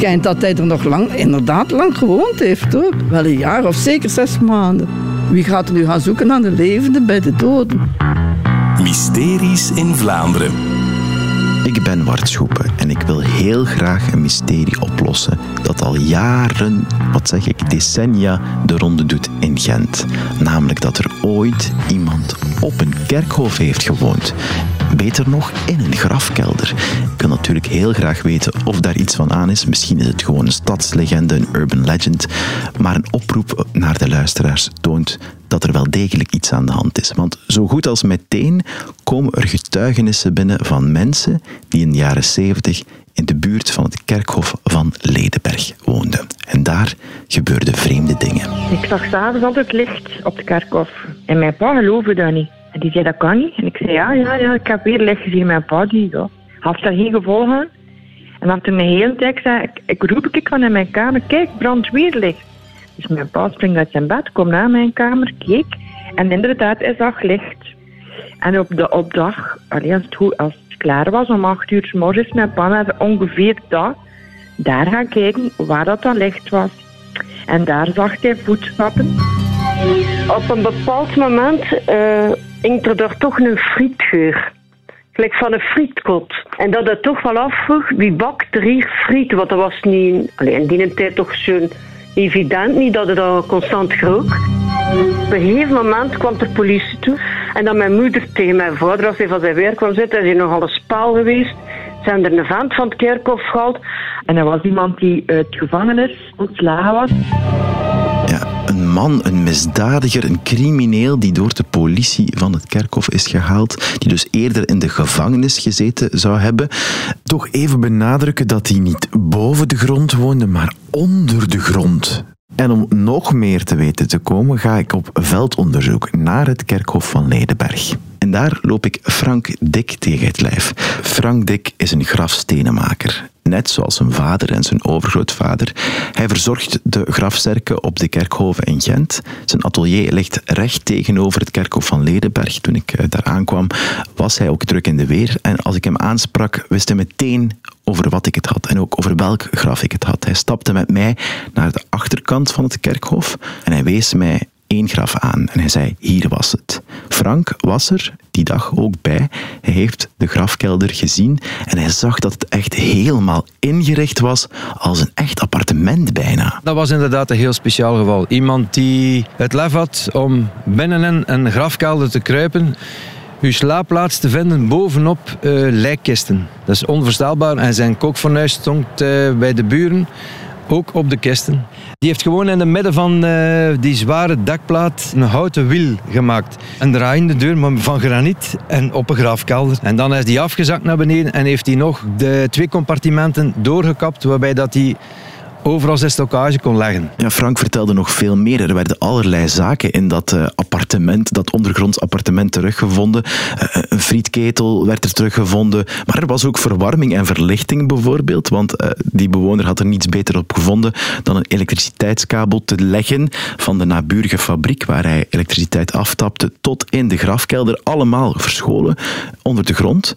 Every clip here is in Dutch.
schijnt dat hij er nog lang, inderdaad lang gewoond heeft hoor. Wel een jaar of zeker zes maanden. Wie gaat er nu gaan zoeken naar de levenden bij de doden? Mysteries in Vlaanderen. Ik ben Wart Schoepen en ik wil heel graag een mysterie oplossen dat al jaren, wat zeg ik, decennia de ronde doet in Gent. Namelijk dat er ooit iemand op een kerkhof heeft gewoond. Beter nog, in een grafkelder. Ik wil natuurlijk heel graag weten of daar iets van aan is. Misschien is het gewoon een stadslegende, een urban legend. Maar een oproep naar de luisteraars toont dat er wel degelijk iets aan de hand is. Want zo goed als meteen komen er getuigenissen binnen van mensen die in de jaren 70 in de buurt van het kerkhof van Ledenberg woonden. En daar gebeurden vreemde dingen. Ik zag s'avonds altijd licht op het kerkhof. En mijn pa geloofde dat niet. En die zei, dat kan niet. En ik zei, ja, ja, ja ik heb weer licht gezien. Mijn pa, die ja, had daar geen gevolg aan. En dan toen de hele tijd zei, ik, ik roep ik van in mijn kamer, kijk, brandt weer licht. Dus mijn pa springt uit zijn bed, komt naar mijn kamer, keek. En inderdaad, hij zag licht. En op de op dag, allee, als, het, klaar was, om acht uur morgens, mijn pa ongeveer dat, daar gaan kijken waar dat dan licht was. En daar zag hij voetstappen. Op een bepaald moment uh, hing er toch een frietgeur. Gelijk van een frietkot. En dat het toch wel afvroeg, wie bakt er hier friet? Want dat was niet, alleen in die tijd toch zo'n evident niet dat het al constant rook. Op een gegeven moment kwam de politie toe. En dan mijn moeder tegen mijn vader, als hij van zijn werk kwam zitten, is hij nogal een spaal geweest. Zijn er een vent van het kerkhof gehaald. En er was iemand die uit gevangenis ontslagen was. Een man, een misdadiger, een crimineel die door de politie van het kerkhof is gehaald, die dus eerder in de gevangenis gezeten zou hebben. Toch even benadrukken dat hij niet boven de grond woonde, maar onder de grond. En om nog meer te weten te komen, ga ik op veldonderzoek naar het kerkhof van Ledenberg. En daar loop ik Frank Dik tegen het lijf. Frank Dik is een grafstenenmaker net zoals zijn vader en zijn overgrootvader. Hij verzorgt de grafzerken op de kerkhoven in Gent. Zijn atelier ligt recht tegenover het kerkhof van Ledenberg. Toen ik eh, daar aankwam, was hij ook druk in de weer. En als ik hem aansprak, wist hij meteen over wat ik het had en ook over welk graf ik het had. Hij stapte met mij naar de achterkant van het kerkhof en hij wees mij één graf aan en hij zei: Hier was het. Frank was er die dag ook bij. Hij heeft de grafkelder gezien en hij zag dat het echt helemaal ingericht was als een echt appartement bijna. Dat was inderdaad een heel speciaal geval. Iemand die het lef had om binnen een grafkelder te kruipen uw slaapplaats te vinden bovenop uh, lijkkisten. Dat is onvoorstelbaar. En zijn kookfornuis stond uh, bij de buren, ook op de kisten. Die heeft gewoon in het midden van uh, die zware dakplaat een houten wiel gemaakt. Een draaiende deur van graniet en op een graafkelder. En dan is die afgezakt naar beneden en heeft hij nog de twee compartimenten doorgekapt waarbij dat hij overal zijn stockage kon leggen. Ja, Frank vertelde nog veel meer. Er werden allerlei zaken in dat uh, appartement, dat ondergronds appartement teruggevonden. Uh, een frietketel werd er teruggevonden. Maar er was ook verwarming en verlichting bijvoorbeeld, want die bewoner had er niets beter op gevonden dan een elektriciteitskabel te leggen van de naburige fabriek waar hij elektriciteit aftapte tot in de grafkelder. Allemaal verscholen onder de grond.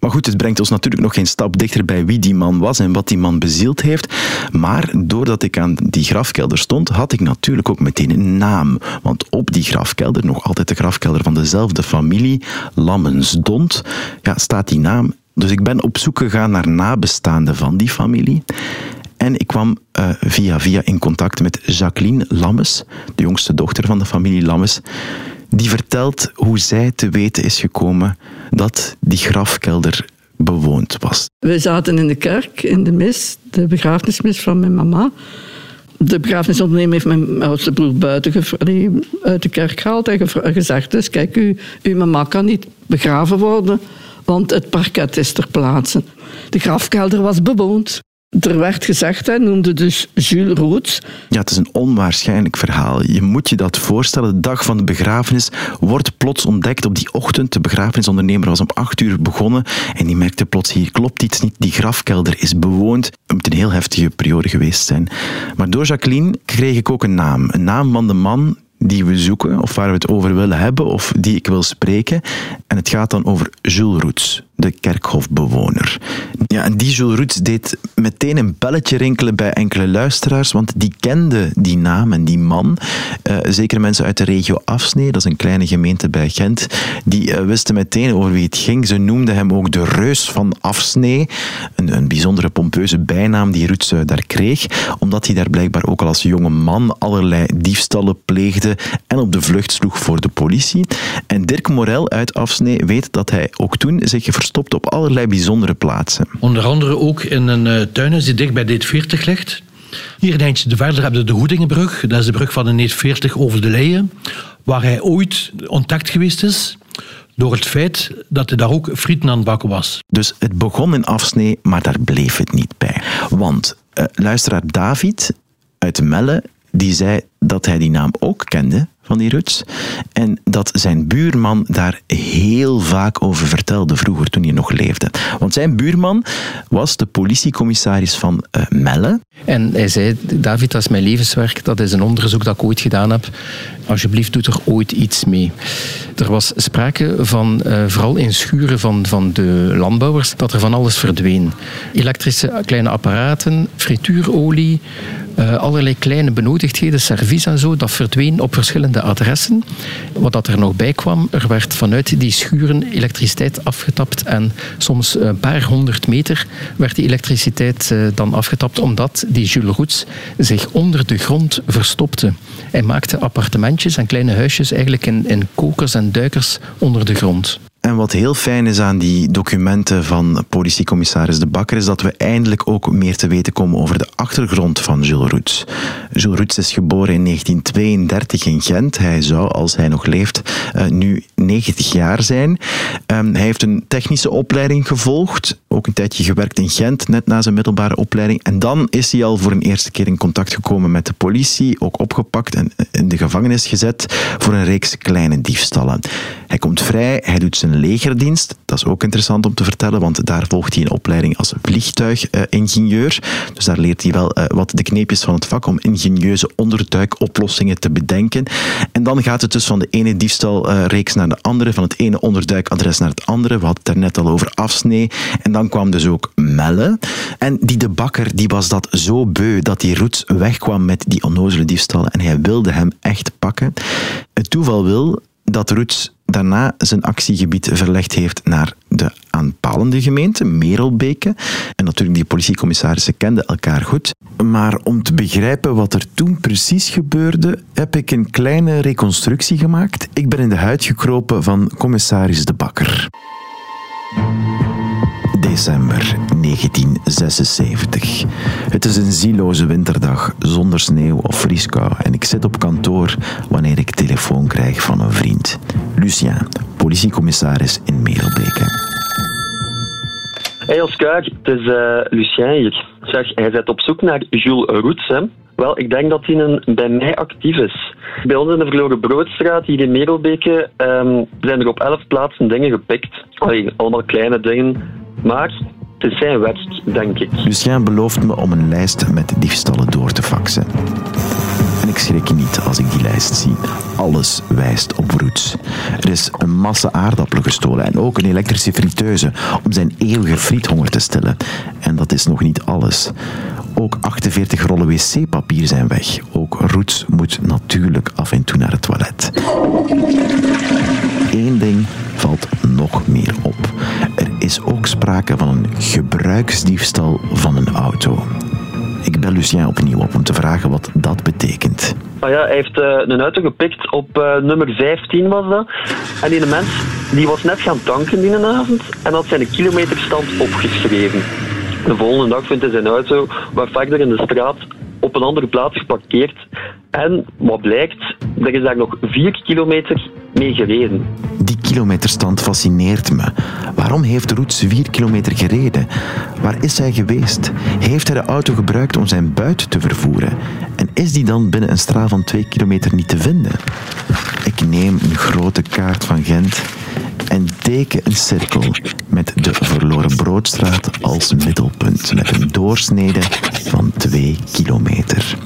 Maar goed, het brengt ons natuurlijk nog geen stap dichter bij wie die man was en wat die man bezield heeft. Maar doordat ik aan die grafkelder stond, had ik natuurlijk ook meteen een naam. Want op die grafkelder, nog altijd de grafkelder van dezelfde familie, Lammensdont, ja, staat die naam. Dus ik ben op zoek gegaan naar nabestaanden van die familie. En ik kwam uh, via via in contact met Jacqueline Lammes, de jongste dochter van de familie Lammes die vertelt hoe zij te weten is gekomen dat die grafkelder bewoond was. We zaten in de kerk, in de mis, de begrafenismis van mijn mama. De begrafenisondernemer heeft mijn oudste broer buiten uit de kerk gehaald en gezegd: dus kijk, u, uw mama kan niet begraven worden, want het parket is ter plaatse. De grafkelder was bewoond. Er werd gezegd, hij noemde dus Jules Roots. Ja, het is een onwaarschijnlijk verhaal. Je moet je dat voorstellen. De dag van de begrafenis wordt plots ontdekt op die ochtend. De begrafenisondernemer was om acht uur begonnen en die merkte plots, hier klopt iets niet. Die grafkelder is bewoond. Het moet een heel heftige periode geweest zijn. Maar door Jacqueline kreeg ik ook een naam. Een naam van de man die we zoeken, of waar we het over willen hebben, of die ik wil spreken. En het gaat dan over Jules Roots. De kerkhofbewoner. Ja, en die Jules Roets deed meteen een belletje rinkelen bij enkele luisteraars, want die kenden die naam en die man. Uh, zeker mensen uit de regio Afsnee, dat is een kleine gemeente bij Gent, die uh, wisten meteen over wie het ging. Ze noemden hem ook de reus van Afsnee, een, een bijzondere pompeuze bijnaam die Roets uh, daar kreeg, omdat hij daar blijkbaar ook al als jonge man allerlei diefstallen pleegde en op de vlucht sloeg voor de politie. En Dirk Morel uit Afsnee weet dat hij ook toen zich verstopt op allerlei bijzondere plaatsen. Onder andere ook in een uh, tuinhuis die dicht bij dit 40 ligt. Hier een eindje verder hebben we de Hoedingenbrug. Dat is de brug van de Neet 40 over de Leien. Waar hij ooit ontdekt geweest is door het feit dat hij daar ook frieten aan het bakken was. Dus het begon in afsnee, maar daar bleef het niet bij. Want uh, luisteraar David uit Melle, die zei dat hij die naam ook kende van die Ruts. En dat zijn buurman daar heel vaak over vertelde vroeger toen hij nog leefde. Want zijn buurman was de politiecommissaris van uh, Melle. En hij zei, David, dat is mijn levenswerk, dat is een onderzoek dat ik ooit gedaan heb. Alsjeblieft, doe er ooit iets mee. Er was sprake van, uh, vooral in schuren van, van de landbouwers, dat er van alles verdween. Elektrische kleine apparaten, frituurolie, uh, allerlei kleine benodigdheden, servies en zo, dat verdween op verschillende adressen. Wat dat er nog bij kwam, er werd vanuit die schuren elektriciteit afgetapt en soms een paar honderd meter werd die elektriciteit uh, dan afgetapt omdat die Jules Roets zich onder de grond verstopte. Hij maakte appartementjes en kleine huisjes eigenlijk in, in kokers en duikers onder de grond. En wat heel fijn is aan die documenten van politiecommissaris De Bakker, is dat we eindelijk ook meer te weten komen over de achtergrond van Jules Roets. Jules Roets is geboren in 1932 in Gent. Hij zou, als hij nog leeft, uh, nu 90 jaar zijn. Um, hij heeft een technische opleiding gevolgd, ook een tijdje gewerkt in Gent, net na zijn middelbare opleiding. En dan is hij al voor een eerste keer in contact gekomen met de politie, ook opgepakt en in de gevangenis gezet voor een reeks kleine diefstallen. Hij komt vrij, hij doet zijn legerdienst. Dat is ook interessant om te vertellen, want daar volgt hij een opleiding als vliegtuigingenieur. Dus daar leert hij wel uh, wat de kneepjes van het vak om ingenieuze onderduikoplossingen te bedenken. En dan gaat het dus van de ene diefstalreeks naar de andere, van het ene onderduikadres naar het andere. We hadden het er net al over afsnee. En dan kwam dus ook Melle. En die de bakker die was dat zo beu dat die Roets wegkwam met die onnozele diefstallen en hij wilde hem echt pakken. Het toeval wil dat Roets daarna zijn actiegebied verlegd heeft naar de aanpalende gemeente, Merelbeke. En natuurlijk, die politiecommissarissen kenden elkaar goed. Maar om te begrijpen wat er toen precies gebeurde, heb ik een kleine reconstructie gemaakt. Ik ben in de huid gekropen van commissaris De Bakker. December 1976. Het is een zieloze winterdag zonder sneeuw of vrieskou en ik zit op kantoor wanneer ik telefoon krijg. Lucien, politiecommissaris in Merelbeke. Hey Oscar, het is uh, Lucien hier. Zeg, hij zit op zoek naar Jules Roets, hè? Wel, ik denk dat hij een, bij mij actief is. Bij ons in de Verloren Broodstraat, hier in Merelbeke, um, zijn er op elf plaatsen dingen gepikt. Allee, allemaal kleine dingen. Maar het is zijn werk, denk ik. Lucien belooft me om een lijst met diefstallen door te faxen. Schrik niet als ik die lijst zie. Alles wijst op Roets. Er is een massa aardappelen gestolen en ook een elektrische friteuse om zijn eeuwige friethonger te stillen. En dat is nog niet alles. Ook 48 rollen wc-papier zijn weg. Ook Roets moet natuurlijk af en toe naar het toilet. Eén ding valt nog meer op. Er is ook sprake van een gebruiksdiefstal van een auto. Ik bel Lucien opnieuw op om te vragen wat dat betekent. Ah ja, hij heeft uh, een auto gepikt op uh, nummer 15 was dat. En die mens die was net gaan tanken die avond en had zijn kilometerstand opgeschreven. De volgende dag vindt hij zijn auto wat verder in de straat op een andere plaats geparkeerd. En wat blijkt, er is daar nog 4 kilometer Die kilometerstand fascineert me. Waarom heeft Roets 4 kilometer gereden? Waar is hij geweest? Heeft hij de auto gebruikt om zijn buit te vervoeren? En is die dan binnen een straal van 2 kilometer niet te vinden? Ik neem een grote kaart van Gent en teken een cirkel met de verloren broodstraat als middelpunt met een doorsnede van 2 kilometer.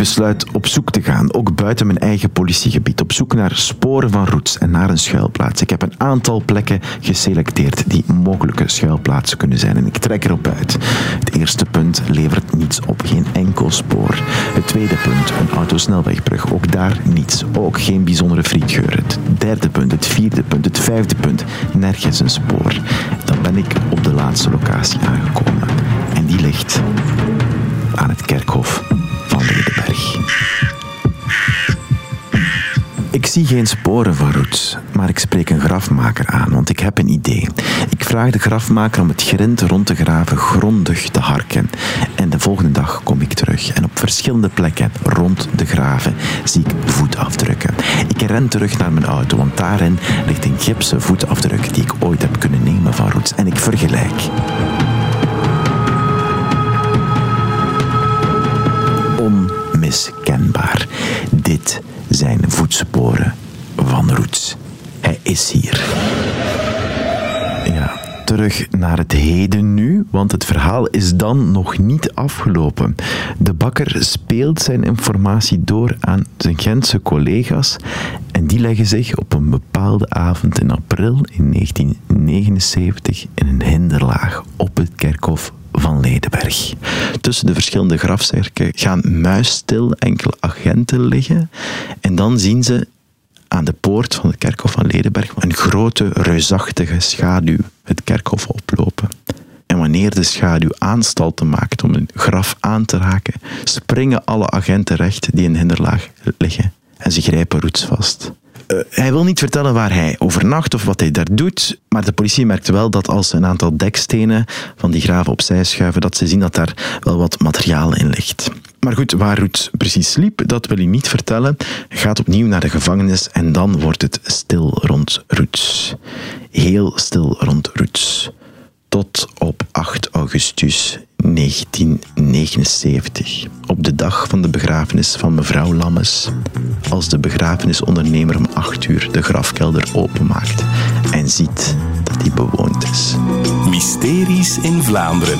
Besluit op zoek te gaan, ook buiten mijn eigen politiegebied, op zoek naar sporen van roots en naar een schuilplaats. Ik heb een aantal plekken geselecteerd die mogelijke schuilplaatsen kunnen zijn en ik trek erop uit. Het eerste punt levert niets op, geen enkel spoor. Het tweede punt, een autosnelwegbrug, ook daar niets, ook geen bijzondere frietgeur. Het derde punt, het vierde punt, het vijfde punt, nergens een spoor. Dan ben ik op de laatste locatie aangekomen en die ligt aan het kerkhof Ik zie geen sporen van Roots, maar ik spreek een grafmaker aan, want ik heb een idee. Ik vraag de grafmaker om het grind rond te graven grondig te harken. En de volgende dag kom ik terug en op verschillende plekken rond de graven zie ik voetafdrukken. Ik ren terug naar mijn auto, want daarin ligt een gipsen voetafdruk die ik ooit heb kunnen nemen van Roots. En ik vergelijk. Dit zijn voetsporen van Roots. Hij is hier. Ja, terug naar het heden nu, want het verhaal is dan nog niet afgelopen. De bakker speelt zijn informatie door aan zijn Gentse collega's en die leggen zich op een bepaalde avond in april in 1979 in een hinderlaag op het kerkhof van Ledenberg. Tussen de verschillende grafzerken gaan muisstil enkele agenten liggen en dan zien ze aan de poort van het kerkhof van Ledenberg een grote, reusachtige schaduw het kerkhof oplopen. En wanneer de schaduw aanstalten maakt om een graf aan te raken, springen alle agenten recht die in de hinderlaag liggen en ze grijpen Roets vast. Uh, hij wil niet vertellen waar hij overnacht of wat hij daar doet, maar de politie merkt wel dat als ze een aantal dekstenen van die graven opzij schuiven, dat ze zien dat daar wel wat materiaal in ligt. Maar goed, waar Roets precies sliep, dat wil hij niet vertellen. Hij gaat opnieuw naar de gevangenis en dan wordt het stil rond Roets. Heel stil rond Roets. Tot op 8 augustus 1979. Op de dag van de begrafenis van mevrouw Lammes. Als de begrafenisondernemer om 8 uur de grafkelder openmaakt en ziet dat die bewoond is. Mysteries in Vlaanderen.